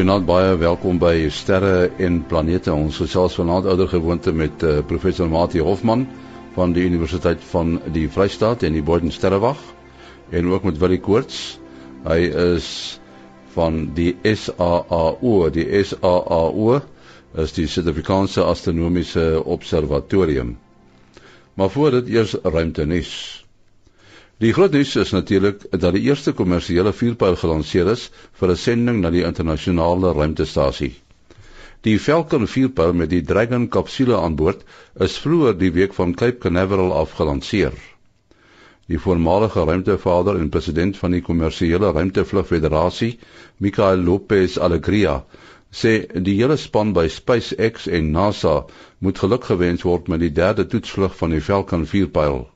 Goeienaand baie welkom by Sterre en Planete. Ons gesels vanaand ouer gewoonte met uh, professor Mati Hofman van die Universiteit van die Vrystaat en die Boden Sterrewag en ook met Willie Koorts. Hy is van die SAAO, die SAAO is die Suid-Afrikaanse Astronomiese Observatorium. Maar voor dit eers ruimtenis. Die groot nuus is natuurlik dat die eerste kommersiële vuurpyl gelanseer is vir 'n sending na die internasionale ruimtestasie. Die Falcon vuurpyl met die Dragon kapsule aan boord is vroeër die week van Cape Canaveral af gelanseer. Die voormalige ruimtevader en president van die kommersiële ruimtevlugfederasie, Michael Lopez Alegria, sê die hele span by SpaceX en NASA moet geluk gewens word met die derde toetsvlug van die Falcon vuurpyl.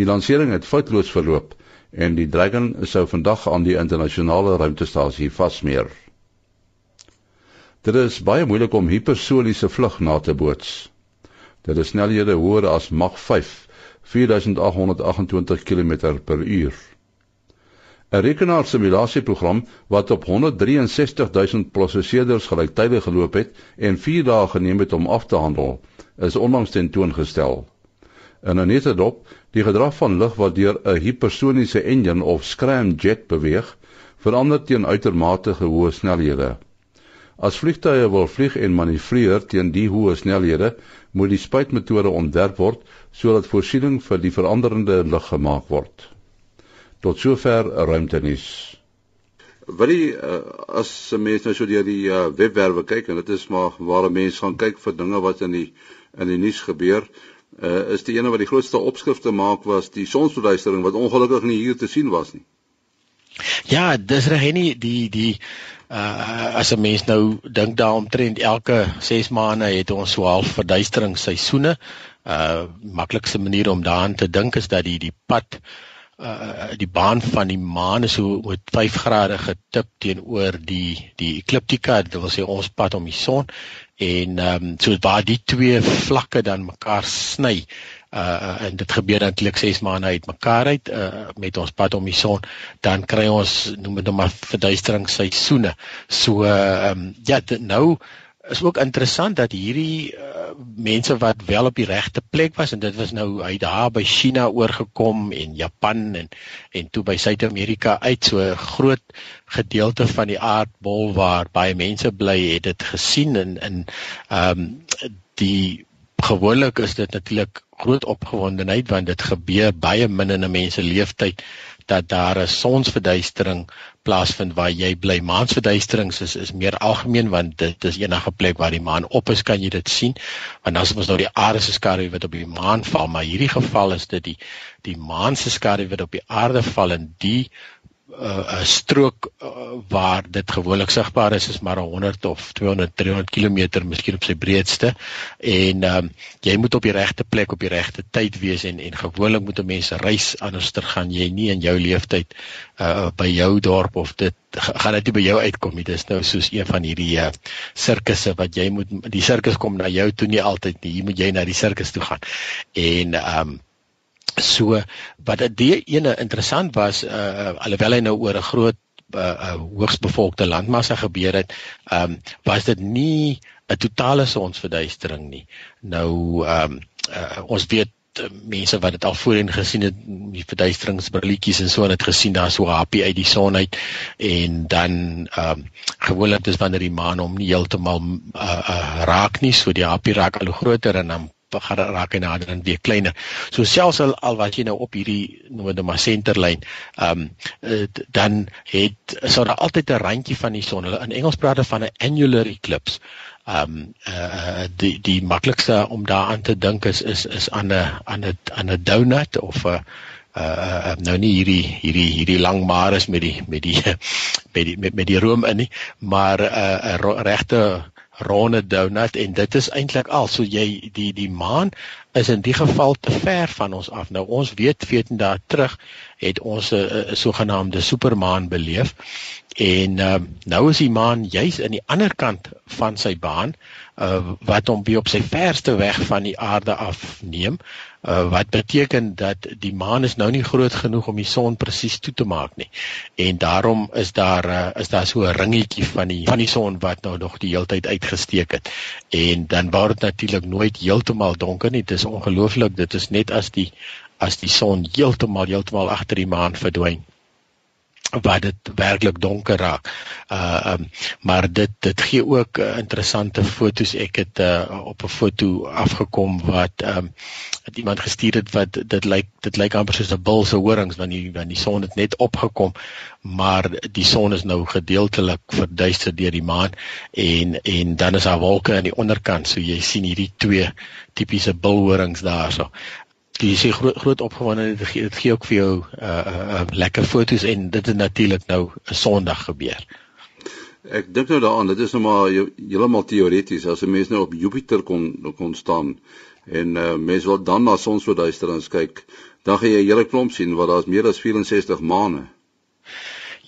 Die lansering het foutloos verloop en die Dragon sou vandag aan die internasionale ruimtestasie vasmeer. Dit is baie moeilik om hipersoniese vlug na te boots. Dit is snelhede hoër as Mach 5, 4828 km/h. 'n Rekenaarsimulasieprogram wat op 163000 prosesseerders gelyktydig geloop het en 4 dae geneem het om af te handel, is onlangs tentoongestel. In 'n netedop, die gedrag van lig wat deur 'n hipersoniese enjin of scramjet beweeg, verander teen uitermate hoë snelhede. As vliegtuie wil vlieg en manoeuvreer teen die hoë snelhede, moet die spuitmetode ontwerp word sodat voorsiening vir die veranderende lig gemaak word. Tot sover ruimtenis. Wil jy uh, as 'n mens nou so deur die uh, webwerwe kyk en dit is maar waar mense gaan kyk vir dinge wat in die in die nuus gebeur, uh, is die ene wat die grootste opskrifte maak was die sonsverduistering wat ongelukkig nie hier te sien was nie. Ja, dis reg nie die die uh as 'n mens nou dink daaromtrent elke 6 maande het ons so half verduistering seisoene. Uh maklikste manier om daaraan te dink is dat die die pad uh die baan van die maan is so met 5 grade getip teenoor die die ekliptika, dit wil sê ons pad om die son en ehm um, so waar die twee vlakke dan mekaar sny uh en dit gebeur natuurlik 6 maande uit mekaar uit uh met ons pad om die son dan kry ons noem dit nou maar verduisteringsseisoene so ehm um, ja dit nou is ook interessant dat hierdie uh, mense wat wel op die regte plek was en dit was nou hy daar by China oorgekom en Japan en en toe by Suid-Amerika uit so 'n groot gedeelte van die aardbol waar baie mense bly het dit gesien en in ehm um, die gewoonlik is dit natuurlik groot opgewondenheid want dit gebeur baie min in 'n mens se lewenstyd dat daar 'n sonsverduistering plaasvind waar jy bly. Maansverduisterings is is meer algemeen want dit is enige plek waar die maan op is kan jy dit sien. Want dan is ons nou die aarde se skadu wat op die maan val, maar hierdie geval is dit die die maan se skadu wat op die aarde val en die 'n uh, strook uh, waar dit gewoonlik sigbaar is is maar 100 of 200 300 km miskien op sy breedste. En um, jy moet op die regte plek op die regte tyd wees en en gewoonlik moet 'n mens reis anderster gaan. Jy nie in jou leeftyd uh, by jou dorp of dit gaan dit nie by jou uitkom nie. Dis nou soos een van hierdie uh, sirkusse wat jy moet die sirkus kom na jou toe nie altyd nie. Jy moet jy na die sirkus toe gaan. En um, So wat dit ene interessant was uh alhoewel hy nou oor 'n groot uh, uh hoogsbevolkte landmassa gebeur het, um was dit nie 'n totale sonsverduistering nie. Nou um uh, ons weet mense wat dit al voorheen gesien het die verduisteringsbrilletjies en so en het gesien daar so happy uit die son uit en dan ehm um, gewoonlik dis wanneer die maan hom nie heeltemal uh, uh, raak nie so die happy raak al groter en dan gaan raak en nader en weer kleiner. So selfs al, al wat jy nou op hierdie dit maar senterlyn, ehm um, dan het sou daar altyd 'n randjie van die son. Hulle in Engels praat hulle van 'n annular eclipse. Ehm um, uh, die die maklikste om daaraan te dink is is is aan 'n aan 'n aan 'n donut of 'n uh nou nie hierdie hierdie hierdie lang maar is met die met die met die met, met die room in nie maar 'n uh, regte ronde donut en dit is eintlik al so jy die die maan is in die geval te ver van ons af. Nou ons weet 14 dae terug het ons 'n sogenaamde supermaan beleef en uh, nou is die maan juis aan die ander kant van sy baan uh, wat hom weer op sy verste weg van die aarde afneem uh, wat beteken dat die maan is nou nie groot genoeg om die son presies toe te maak nie. En daarom is daar uh, is daar so 'n ringetjie van die van die son wat nou nog die heeltyd uitgesteek het. En dan word dit natuurlik nooit heeltemal donker nie. Dit is ongelooflik. Dit is net as die as die son heeltemal heeltemal agter die maan verdwyn wat dit werklik donker raak. Uh um, maar dit dit gee ook uh, interessante fotos. Ek het uh, op 'n foto afgekom wat um het iemand gestuur het wat dit lyk dit lyk amper soos 'n bil se horings want die want die son het net opgekom maar die son is nou gedeeltelik verduister deur die maan en en dan is daar wolke aan die onderkant so jy sien hierdie twee tipiese bilhorings daarso jy sê groot groot opgewondenheid dit gee dit gee ook vir jou uh, uh, uh, lekker fotos en dit het natuurlik nou 'n Sondag gebeur. Ek dink nou daaraan, dit is nou maar heeltemal teoreties as 'n mens nou op Jupiter kon kon staan en uh, mens wil dan na sonsverduisterings kyk, dan gaan jy 'n hele klomp sien waar daar's meer as 64 maane.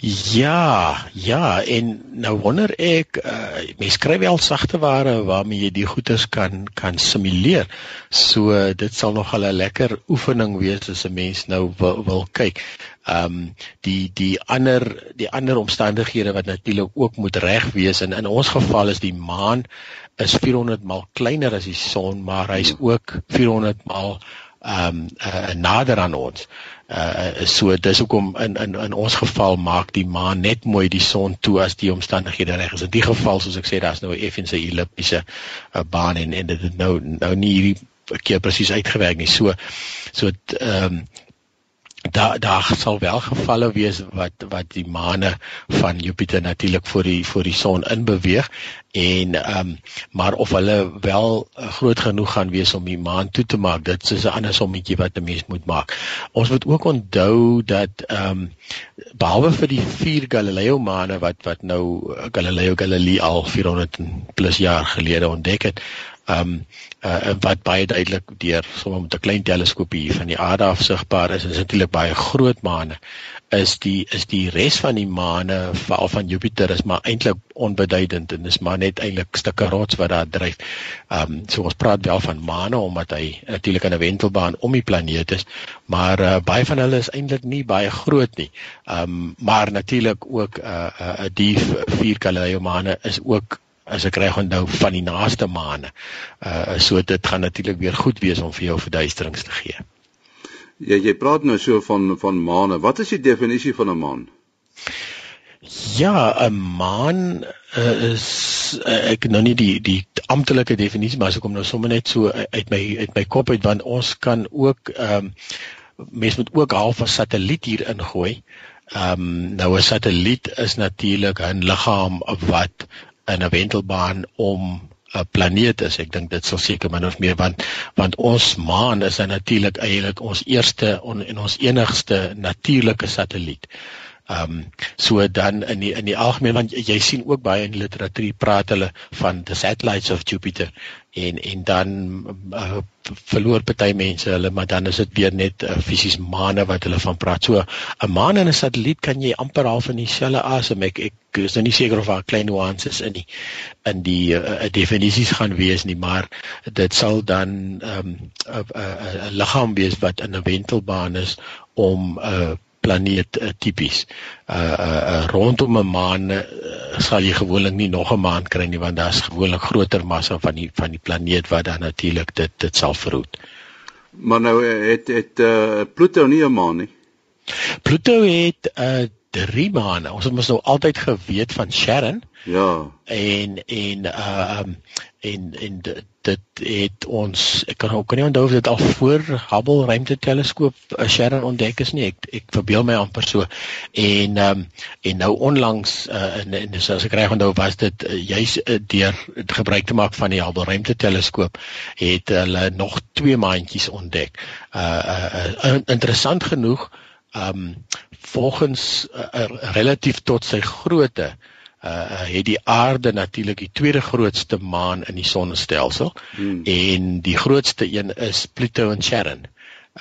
Ja, ja, en nou wonder ek, uh, mens skryf wel sagte ware waarmee jy die goeters kan kan simuleer. So dit sal nog 'n lekker oefening wees as 'n mens nou wil, wil kyk. Ehm um, die die ander die ander omstandighede wat natuurlik ook moet reg wees en in ons geval is die maan is 400 mal kleiner as die son, maar hy's ook 400 mal ehm um, uh, nader aan ons uh so dis hoekom in in in ons geval maak die maan net mooi die son toe as die omstandighede reg is. In die geval soos ek sê daar's nou 'n effense elliptiese uh, baan en en dit nou nou nie hierdie keer presies uitgewerk nie. So so ehm um, daar daar sal wel gevalle wees wat wat die maane van Jupiter natuurlik voor die voor die son in beweeg en ehm um, maar of hulle wel uh, groot genoeg gaan wees om die maan toe te maak dit is 'n ander sommetjie wat 'n mens moet maak. Ons moet ook onthou dat ehm um, behalwe vir die vier Galileo maane wat wat nou uh, Galileo Galilei al 400 plus jaar gelede ontdek het, ehm um, uh, wat baie duidelik deur sommer met 'n klein teleskoop hier van die aarde af sigbaar is, is natuurlik baie groot maane. Is die is die res van die maane veral van Jupiter is maar eintlik onbeduidend en is maar net eintlik stukke rots wat daar dryf. Ehm um, so ons praat wel van maane omdat hy natuurlik in 'n wentelbaan om die planeet is, maar uh, baie van hulle is eintlik nie baie groot nie. Ehm um, maar natuurlik ook 'n uh, uh, die vier Galileo maane is ook as ek reg onthou van die naaste maane. Uh so dit gaan natuurlik weer goed wees om vir jou verduisterings te gee. Ja, jy praat nou so van van maane. Wat is die definisie van 'n maan? Ja, 'n maan uh, is uh, ek nou nie die die amptelike definisie maar as ek hom nou sommer net so uit my uit my kop uit want ons kan ook ehm um, mens moet ook half 'n satelliet hier ingooi. Ehm um, nou 'n satelliet is natuurlik 'n liggaam wat in 'n wentelbaan om 'n planeet is. Ek dink dit sal seker min of meer want want ons maan is natuurlik eintlik ons eerste on, en ons enigste natuurlike satelliet. Ehm um, so dan in die in die algemeen want jy sien ook baie in die literatuur praat hulle van the satellites of Jupiter en en dan uh, verloor party mense hulle maar dan is dit weer net uh, fisies maane wat hulle van praat. So 'n maan en 'n satelliet kan jy amper half in dieselfde asem. Ek ek is nou nie seker of daar klein nuances in die in die uh, definisies gaan wees nie, maar dit sal dan 'n um, 'n liggaam wees wat in 'n wentelbaan is om 'n uh, planeet uh, tipies. Uh, uh uh rondom 'n maan uh, sal jy gewoonlik nie nog 'n maan kry nie want daar's gewoonlik groter massa van die van die planeet wat dan natuurlik dit dit sal verhoed. Maar nou het het uh Pluto nie 'n maan nie. Pluto het uh drie maane. Ons het mos nou altyd geweet van Sharon. Ja. En en uh um en en dit het ons ek kan ook nie onthou of dit al voor Hubble ruimteteleskoop uh, Sharon ontdek is nie. Ek ek verbeel my amper so. En um en nou onlangs uh en, en as ek reg onthou was dit uh, juis uh, deur gebruik te maak van die Hubble ruimteteleskoop het hulle nog twee maandjies ontdek. Uh, uh, uh interessant genoeg um volgens uh, relatief tot sy grootte uh het die aarde natuurlik die tweede grootste maan in die sonnestelsel hmm. en die grootste een is Pluto en Charon.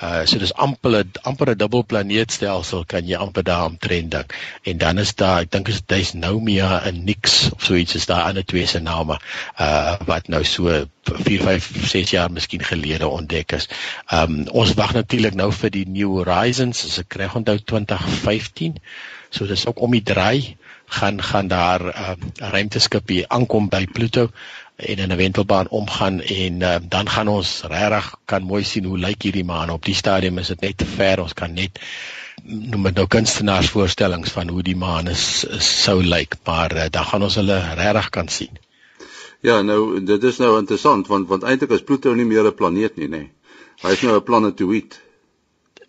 Uh so dis amper amper 'n dubbel planeetstelsel kan jy amper daar omtrent dink. En dan is daar, ek dink is dis Nomia en Nix of so iets is daar ander twee se name uh wat nou so 4 5 6 jaar miskien gelede ontdek is. Um ons wag natuurlik nou vir die New Horizons, as ek kry onthou 2015. So dis ook om die draai gaan gaan daar 'n uh, ruimteskip hier aankom by Pluto en in 'n wentelbaan omgaan en uh, dan gaan ons regtig kan mooi sien hoe lyk hierdie maan op die stadium is dit net te ver ons kan net noem dit nou kunstenaarsvoorstellings van hoe die maan is, is sou lyk maar uh, dan gaan ons hulle regtig kan sien Ja nou dit is nou interessant want want eintlik is Pluto nie meer 'n planeet nie nê nee. hy is nou 'n planetoïd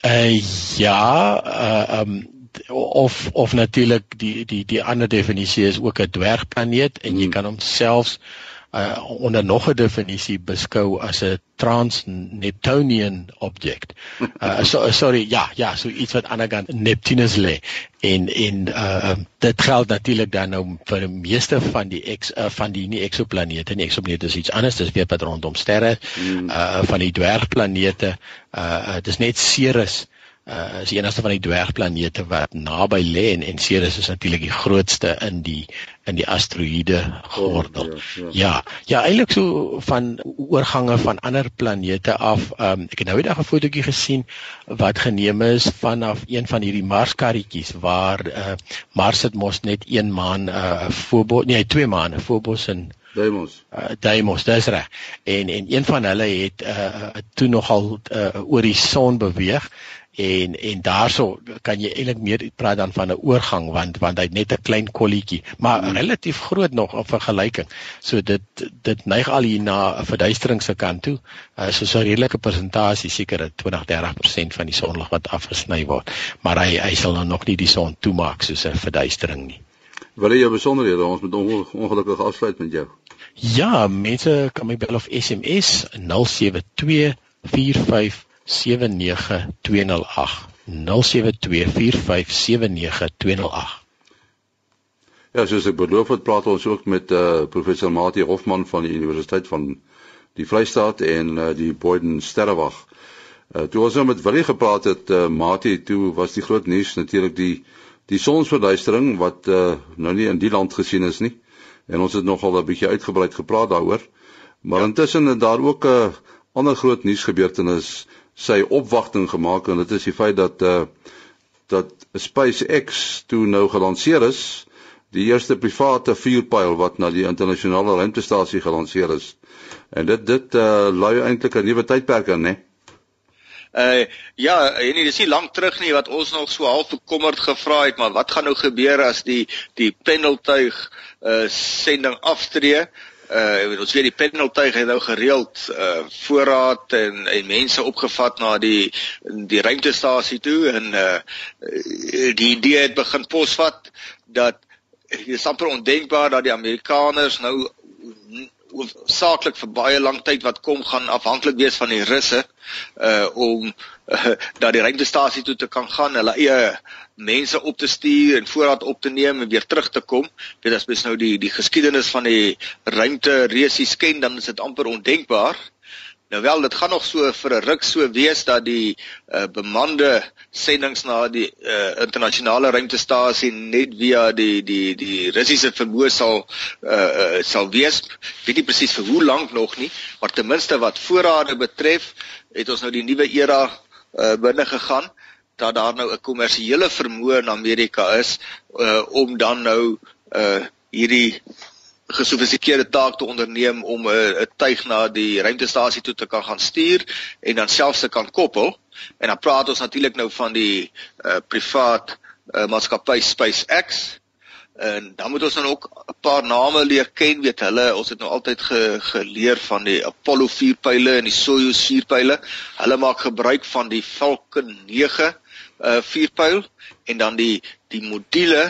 uh, ja uh, um, of of natuurlik die die die ander definisie is ook 'n dwergplaneet en jy hmm. kan hom selfs uh, onder nog 'n definisie beskou as 'n trans-Neptunian object. Uh, so, sorry, ja, ja, so iets wat aan die Neptunus lê. En en uh dit geld natuurlik dan nou vir die meeste van die ex uh, van die nie eksoplanete nie. Eksoplanete is iets anders, dis weer wat rondom sterre. Hmm. Uh van die dwergplanete, uh dis net Ceres uh is die enigste van die dwergplanete wat naby lê en, en Ceres is natuurlik die grootste in die in die asteroïde gordel. Oh, ja, ja. ja, ja eintlik so van oorgange van ander planete af. Um ek het nou eendag 'n fotootjie gesien wat geneem is vanaf een van hierdie Marskarretjies waar uh Mars het mos net een maan uh Phobos, nee, twee maane, Phobos en Deimos. Uh Deimos, dis reg. En en een van hulle het uh toe nogal uh oor die son beweeg en en daarso kan jy eintlik meer praat dan van 'n oorgang want want hy het net 'n klein kolletjie maar hmm. relatief groot nog in vergelyking. So dit dit neig al hier na 'n verduistering se kant toe. Uh, so so 'n redelike persentasie seker 20 30% van die sonlig wat afgesny word. Maar hy hy sal nou nog nie die son toemaak soos 'n verduistering nie. Wil jy jou besonderhede? Ons moet ongelukkig afsluit met jou. Ja mense kan my bel of SMS 072 45 0724579208 Ja, soos ek beloof het, praat ons ook met uh, professor Mati Hofman van die Universiteit van die Vrystaat en uh, die Boyden Sterrewag. Uh, toe ons nou met Willie gepraat het, uh, Mati, toe was die groot nuus natuurlik die die sonsverduistering wat uh, nou nie in die land gesien is nie. En ons het nogal 'n bietjie uitgebreid gepraat daaroor. Maar ja. intussen het daar ook 'n uh, ander groot nuusgebeurtenis sy opwagting gemaak en dit is die feit dat uh dat SpaceX toe nou gelanseer is, die eerste private vuurpyl wat na die internasionale ruimtestasie gelanseer is. En dit dit uh lui eintlik 'n nuwe tydperk aan, né? Uh ja, en dit is nie lank terug nie wat ons nog so half bekommerd gevra het, maar wat gaan nou gebeur as die die pendeltuig uh sending aftree? Uh ons weet die pendeltuig het nou gereeld uh voorraad en en mense opgevat na die die ruimtestasie toe en uh die idee het begin posvat dat dit is amper ondenkbaar dat die Amerikaners nou saaklik vir baie lank tyd wat kom gaan afhanklik wees van die Russe uh om dat die ruimtestasie toe te kan gaan, hulle eie mense op te stuur en voorraad op te neem en weer terug te kom. Dit as mens nou die die geskiedenis van die ruimte resies ken, dan is dit amper ondenkbaar. Nou wel, dit gaan nog so vir 'n ruk so wees dat die uh, bemande sendings na die uh, internasionale ruimtestasie net via die die die Russiese vermoë sal uh, uh, sal wees. Weet nie presies vir hoe lank nog nie, maar ten minste wat voorrade betref, het ons nou die nuwe era uh, binne gegaan dat daar nou 'n kommersiële vermoë in Amerika is uh, om dan nou uh, hierdie gesofistikeerde taak te onderneem om 'n uh, tuig na die ruimtestasie toe te kan gaan stuur en dan selfs te kan koppel. En dan praat ons natuurlik nou van die uh, privaat uh, maatskappy SpaceX en dan moet ons dan ook 'n paar name leer ken weet hulle ons het nou altyd ge, geleer van die Apollo 4 pile en die Soyuz 4 pile hulle maak gebruik van die Falcon 9 uh vuurpyl en dan die die module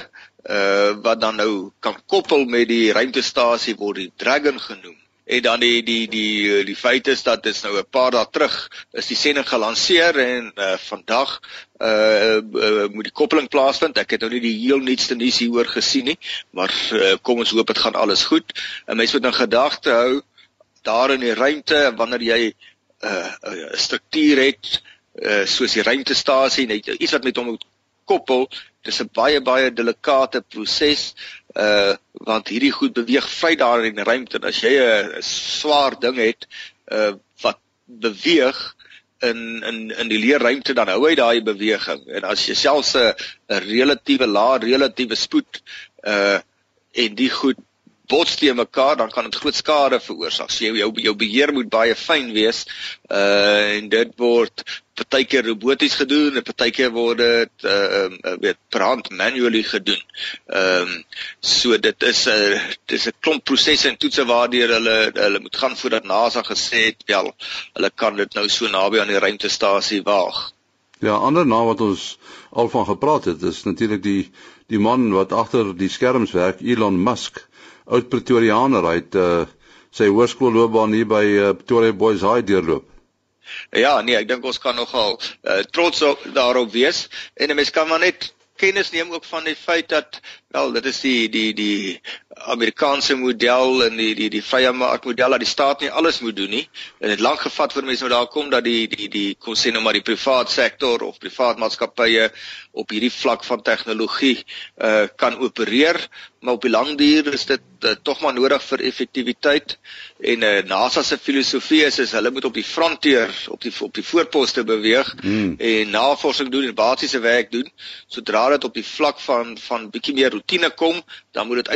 uh wat dan nou kan koppel met die ruimtestasie word die Dragon genoem. En dan die die die die feit is dat dit nou 'n paar dae terug is die sending gelanseer en uh vandag uh, uh moet die koppeling plaasvind. Ek het nou nie die heel nuutste nuus hieroor gesien nie, maar uh, kom ons hoop dit gaan alles goed. 'n Mens moet in gedagte hou daar in die ruimte wanneer jy 'n uh, 'n struktuur het uh soos die ruimtestasie net iets wat met hom koppel dis 'n baie baie delikate proses uh want hierdie goed beweeg vry daar in die ruimte. En as jy 'n swaar ding het uh wat beweeg in in in die leerruimte dan hou hy daai beweging. En as jy selfs 'n relatiewe lae relatiewe spoed uh en die goed bots teen mekaar dan kan dit groot skade veroorsaak. So jou jou beheer moet baie fyn wees. Uh en dit word partykeer roboties gedoen en partykeer word dit uh um, weet per hand manually gedoen. Ehm um, so dit is 'n uh, dis 'n klomp prosesse en toetse waardeur hulle hulle moet gaan voordat NASA gesê het wel hulle kan dit nou so naby aan die ruimtestasie waag. Ja, ander na wat ons al van gepraat het, is natuurlik die die man wat agter die skerms werk, Elon Musk oud Pretoriaaner uit uh sy hoërskoolloopbaan hier by uh, Pretoria Boys High deurloop. Ja, nee, ek dink ons kan nogal uh, trots op, daarop wees en 'n mens kan maar net kennis neem ook van die feit dat wel dit is die die die Amerikaanse model en die die die vrye mark model dat die staat nie alles moet doen nie. En dit lank gevat voor mense nou daar kom dat die die die kon sê nou maar die privaat sektor of privaat maatskappye op hierdie vlak van tegnologie uh kan opereer, maar op die lang duur is dit uh, tog maar nodig vir effektiwiteit en uh, NASA se filosofie is, is hulle moet op die frontier op die op die voorposte beweeg hmm. en navorsing doen en basiese werk doen. Sodra dit op die vlak van van bietjie meer rotine kom, dan moet dit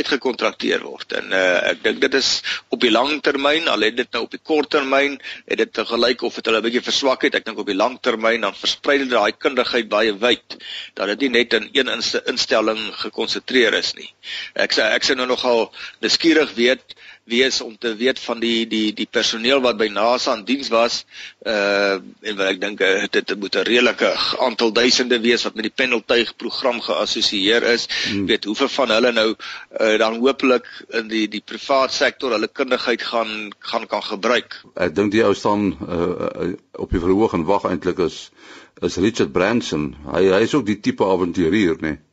uitgekontrakteer word. En uh, ek dink dit is op die lang termyn, al het dit nou op die kort termyn het dit gelyk of dit hulle 'n bietjie verswak het. Ek dink op die lang termyn dan versprei dit daai kundigheid baie wyd dat dit nie net in een instelling gekonsentreer is nie. Ek sê ek sê nou nogal nuuskierig weet wees om te weet van die die die personeel wat by NASA in diens was uh en wat ek dink uh, dit moet 'n redelike aantal duisende wees wat met die pendeltuig program geassosieer is hmm. weet hoeveel van hulle nou uh, dan hopelik in die die privaat sektor hulle kundigheid gaan gaan kan gebruik ek dink die ou staan uh, op die verhoog en wag eintlik is is Richard Branson hy hy is ook die tipe avonturier nê nee?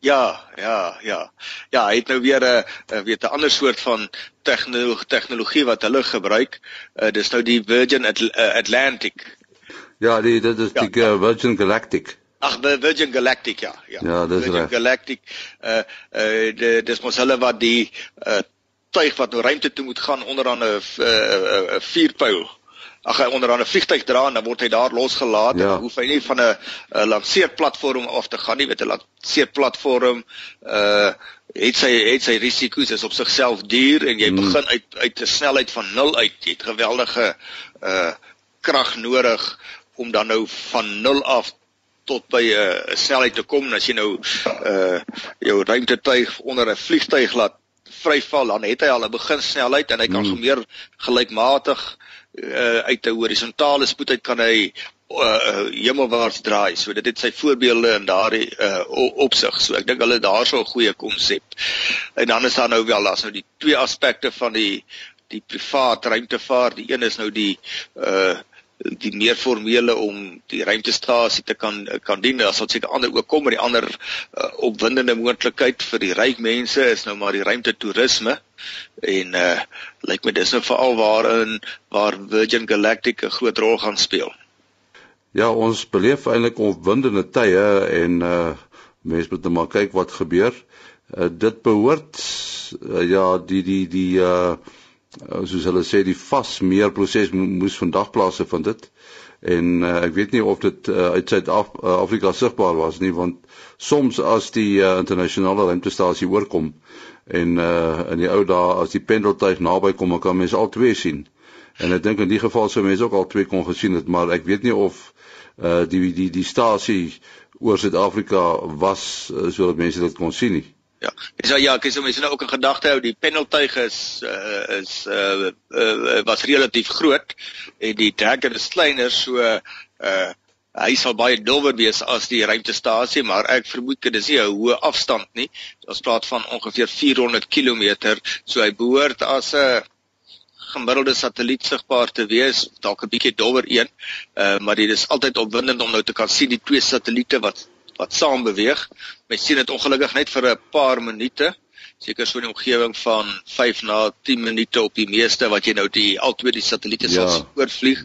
Ja, ja, ja. Ja, hy het nou weer 'n uh, weet 'n ander soort van tegnologie tegnologie wat hulle gebruik. Uh, dis nou die Virgin Atl uh, Atlantic. Ja, die dit is ja, die uh, Virgin Galactic. Ag, Virgin Galactic ja, ja. Ja, dis Virgin reg. Galactic. Uh uh dis mos hulle wat die uh tuig wat nou ruimte toe moet gaan onder aan 'n 'n 'n vuurpyl ag hy onder 'n vliegtyg dra en dan word hy daar losgelaat ja. en hoef hy nie van 'n lanseerplatform af te gaan nie weet 'n lanseerplatform uh het sy het sy risiko's is op sigself duur en jy hmm. begin uit uit 'n snelheid van 0 uit jy het geweldige uh krag nodig om dan nou van 0 af tot by 'n uh, snelheid te kom en as jy nou uh jou ruimtetuig onder 'n vliegtyg laat vryval dan het hy al 'n beginsnelheid en hy kan hmm. meer gelykmatig uh, uit 'n horisontale spoed uit kan hy uh, hemelwaarts draai. So dit het sy voorbeelde in daardie uh, opsig. So ek dink hulle daar so 'n goeie konsep. En dan is daar nou wel daar's nou die twee aspekte van die die privaat ruimtevaart. Die een is nou die uh die meer formele om die ruimtestasie te kan kan dien as wat seker ander ook kom maar die ander uh, opwindende moontlikheid vir die ryk mense is nou maar die ruimtetoerisme en uh lyk my dis nou veral waarin waar Virgin Galactic 'n groot rol gaan speel. Ja, ons beleef eintlik opwindende tye en uh mense moet net maar kyk wat gebeur. Uh, dit behoort uh, ja die die die uh uh, soos hulle sê die vas meer proses mo moes vandag plaasvind dit en uh, ek weet nie of dit uh, uit Suid-Afrika -Af sigbaar was nie want soms as die uh, internasionale ruimtestasie oorkom en uh, in die ou dae as die pendeltuig naby kom kan mense al twee sien. En ek dink in die geval sou mense ook al twee kon gesien het maar ek weet nie of uh, die die die stasie oor Suid-Afrika was uh, sodat mense dit kon sien nie Ja. Dis ja, ek sê mense nou ook 'n gedagte hou die pendeltuig is uh, is uh, uh, was relatief groot en die trekker is kleiner so uh hy sal baie dowwer wees as die ruimtestasie maar ek vermoed dit is nie 'n hoë afstand nie. Ons praat van ongeveer 400 km so hy behoort as 'n gemiddelde satelliet sigbaar te wees dalk 'n bietjie dowwer een. Uh maar dit is altyd opwindend om nou te kan sien die twee satelliete wat wat saam beweeg. Mens sien dit ongelukkig net vir 'n paar minute seker so 'n omgewing van 5 na 10 minute op die meeste wat jy nou die albei die satelliete ja. sal oorvlieg.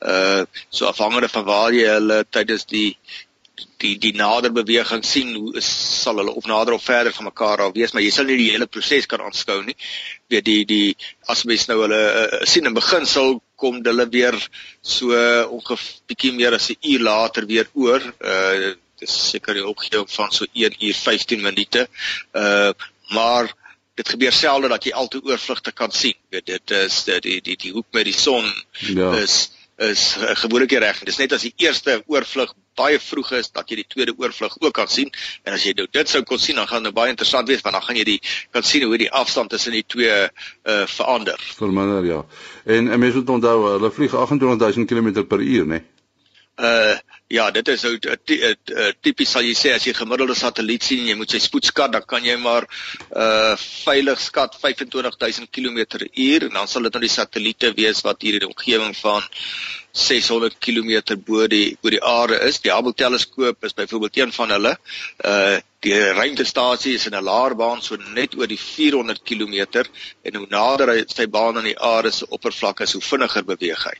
Uh so afhangende van waar jy hulle tydens die die die nader beweging sien hoe is, sal hulle of nader of verder van mekaar af wees maar jy sal nie die hele proses kan aanskou nie weet die die as mens nou hulle uh, sien in begin sal kom hulle weer so ongeveer bietjie meer as 'n uur later weer oor uh dis seker die opgewing van so 1 uur 15 minute. Uh maar dit gebeur selde dat jy altoe oorvlugte kan sien. Weet dit is die die die, die hoek met die son ja. is is gewoonlik reg. Dis net as die eerste oorvlug baie vroeg is dat jy die tweede oorvlug ook kan sien. En as jy nou dit sou kon sien, dan gaan dit nou baie interessant wees want dan gaan jy die kan sien hoe die afstand tussen die twee uh verander. Verminder ja. En 'n mens moet onthou hulle vlieg 28000 km per uur, né? Nee? Uh ja, dit is ou tipies sal jy sê as jy gemiddelde satelliet sien en jy moet sy spoed skat, dan kan jy maar uh veilig skat 25000 km/h en dan sal dit nou die satelliete wees wat hier in die omgewing van 600 km bo die oor die aarde is. Die Hubble teleskoop is byvoorbeeld een van hulle. Uh die ruimtestasie is in 'n laer baan so net oor die 400 km en hoe nader hy sy baan aan die aarde se oppervlak is, hoe vinniger beweeg hy.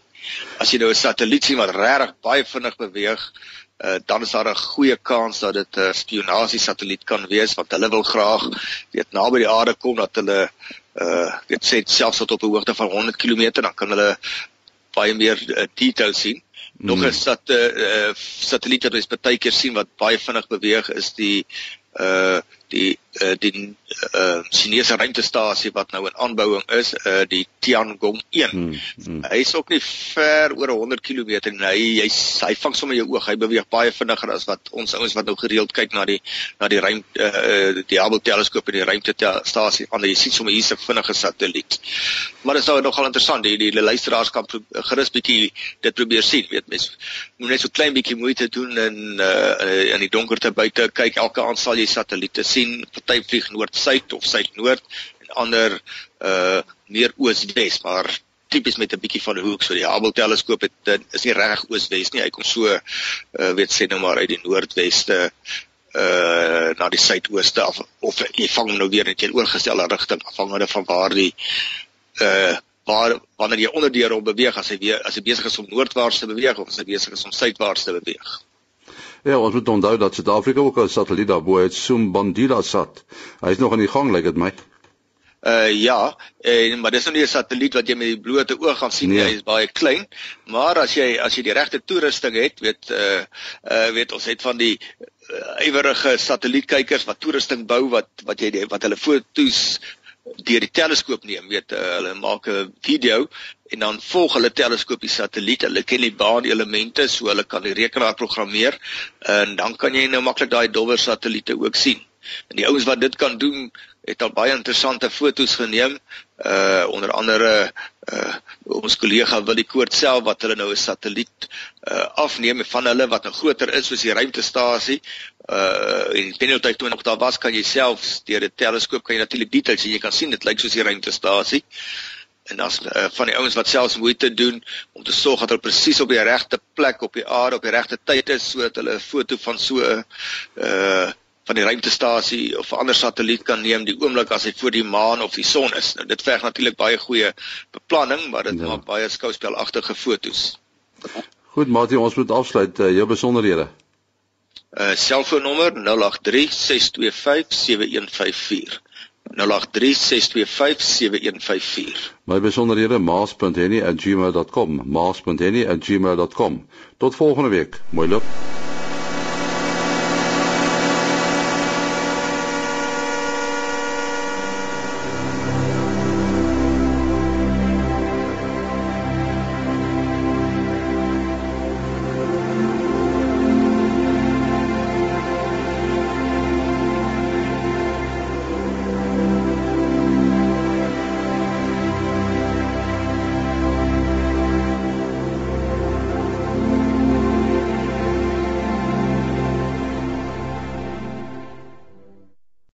As jy nou 'n satelliet sien wat regtig baie vinnig beweeg, uh, dan is daar 'n goeie kans dat dit 'n spionasie satelliet kan wees want hulle wil graag weet naby die aarde kom dat hulle uh dit sê selfs tot op 'n hoogte van 100 km dan kan hulle baie meer uh, detail sien. Nog 'n hmm. sat, uh, satelliet wat ons baie keer sien wat baie vinnig beweeg is die uh die uh, die uh, Chinese ruimtestasie wat nou in aanbouing is, uh, die Tiangong 1. Hmm, hmm. Hy is ook nie ver oor 100 km en hy hy hy vang sommer jou oog. Hy beweeg baie vinniger as wat ons ouens wat nou gereeld kyk na die na die ruimte uh, die Hubble teleskoop en die ruimtestasie. Want jy sien sommer hier's 'n vinnige satelliet. Maar dit is nou nogal interessant. Die die, die luisteraars kan gerus bietjie dit probeer sien, weet mens. Moet net so klein bietjie moeite doen en uh, in die donkerte buite kyk. Elke aand sal jy satelliete sien party vlieg noord-suid of suid-noord en ander uh meer oos-wes, maar tipies met 'n bietjie van 'n hoek. So die Hubble teleskoop het is nie reg oos-wes nie. Hy kom so uh weet sê nou maar uit die noordweste uh na die suidooste of of jy vang nou weer in 'n oorgestelde rigting afhangende van waar die uh waar wanneer jy onder die rol beweeg as hy weer as hy besig is om noordwaarts te beweeg of as hy besig is om suidwaarts te beweeg. Ja, ons moet onthou dat Suid-Afrika ook 'n satelliet daarbo het, Sumbandila sat. Hy is nog aan die gang, lyk dit my. Uh ja, en maar dis nou nie 'n satelliet wat jy met die blote oog gaan sien nie, nee. hy is baie klein. Maar as jy as jy die regte toerusting het, weet uh uh weet ons het van die uh, ywerige satellietkykers wat toerusting bou wat wat jy wat hulle foto's deur die teleskoop neem, weet uh, hulle maak 'n video en dan volg hulle teleskoop die satelliet, hulle ken die baanelemente so hulle kan die rekenaar programmeer. En dan kan jy nou maklik daai dowwer satelliete ook sien. En die ouens wat dit kan doen, het al baie interessante foto's geneem. Uh onder andere uh ons kollega Willie Koort self wat hulle nou 'n satelliet uh afneem van hulle wat nou groter is soos die ruimtestasie. Uh en teen tyd toe nog daar was kan jy self deur 'n teleskoop kan jy natuurlik details sien. Jy kan sien dit lyk soos die ruimtestasie en dan uh, van die ouens wat selfs moeite doen om te sorg dat hulle presies op die regte plek op die aarde op die regte tyd is sodat hulle 'n foto van so 'n uh van die ruimtestasie of 'n ander satelliet kan neem die oomblik as hy voor die maan of die son is. Nou dit verg natuurlik baie goeie beplanning, maar dit ja. maak baie skouspelagtige fotos. Goed, Mati, ons moet afsluit. Uh, jou besonderhede. Uh selfoonnommer 0836257154. 0836257154. My besonderhede maas.henny@gmail.com. maas.henny@gmail.com. Tot volgende week. Mooi loop.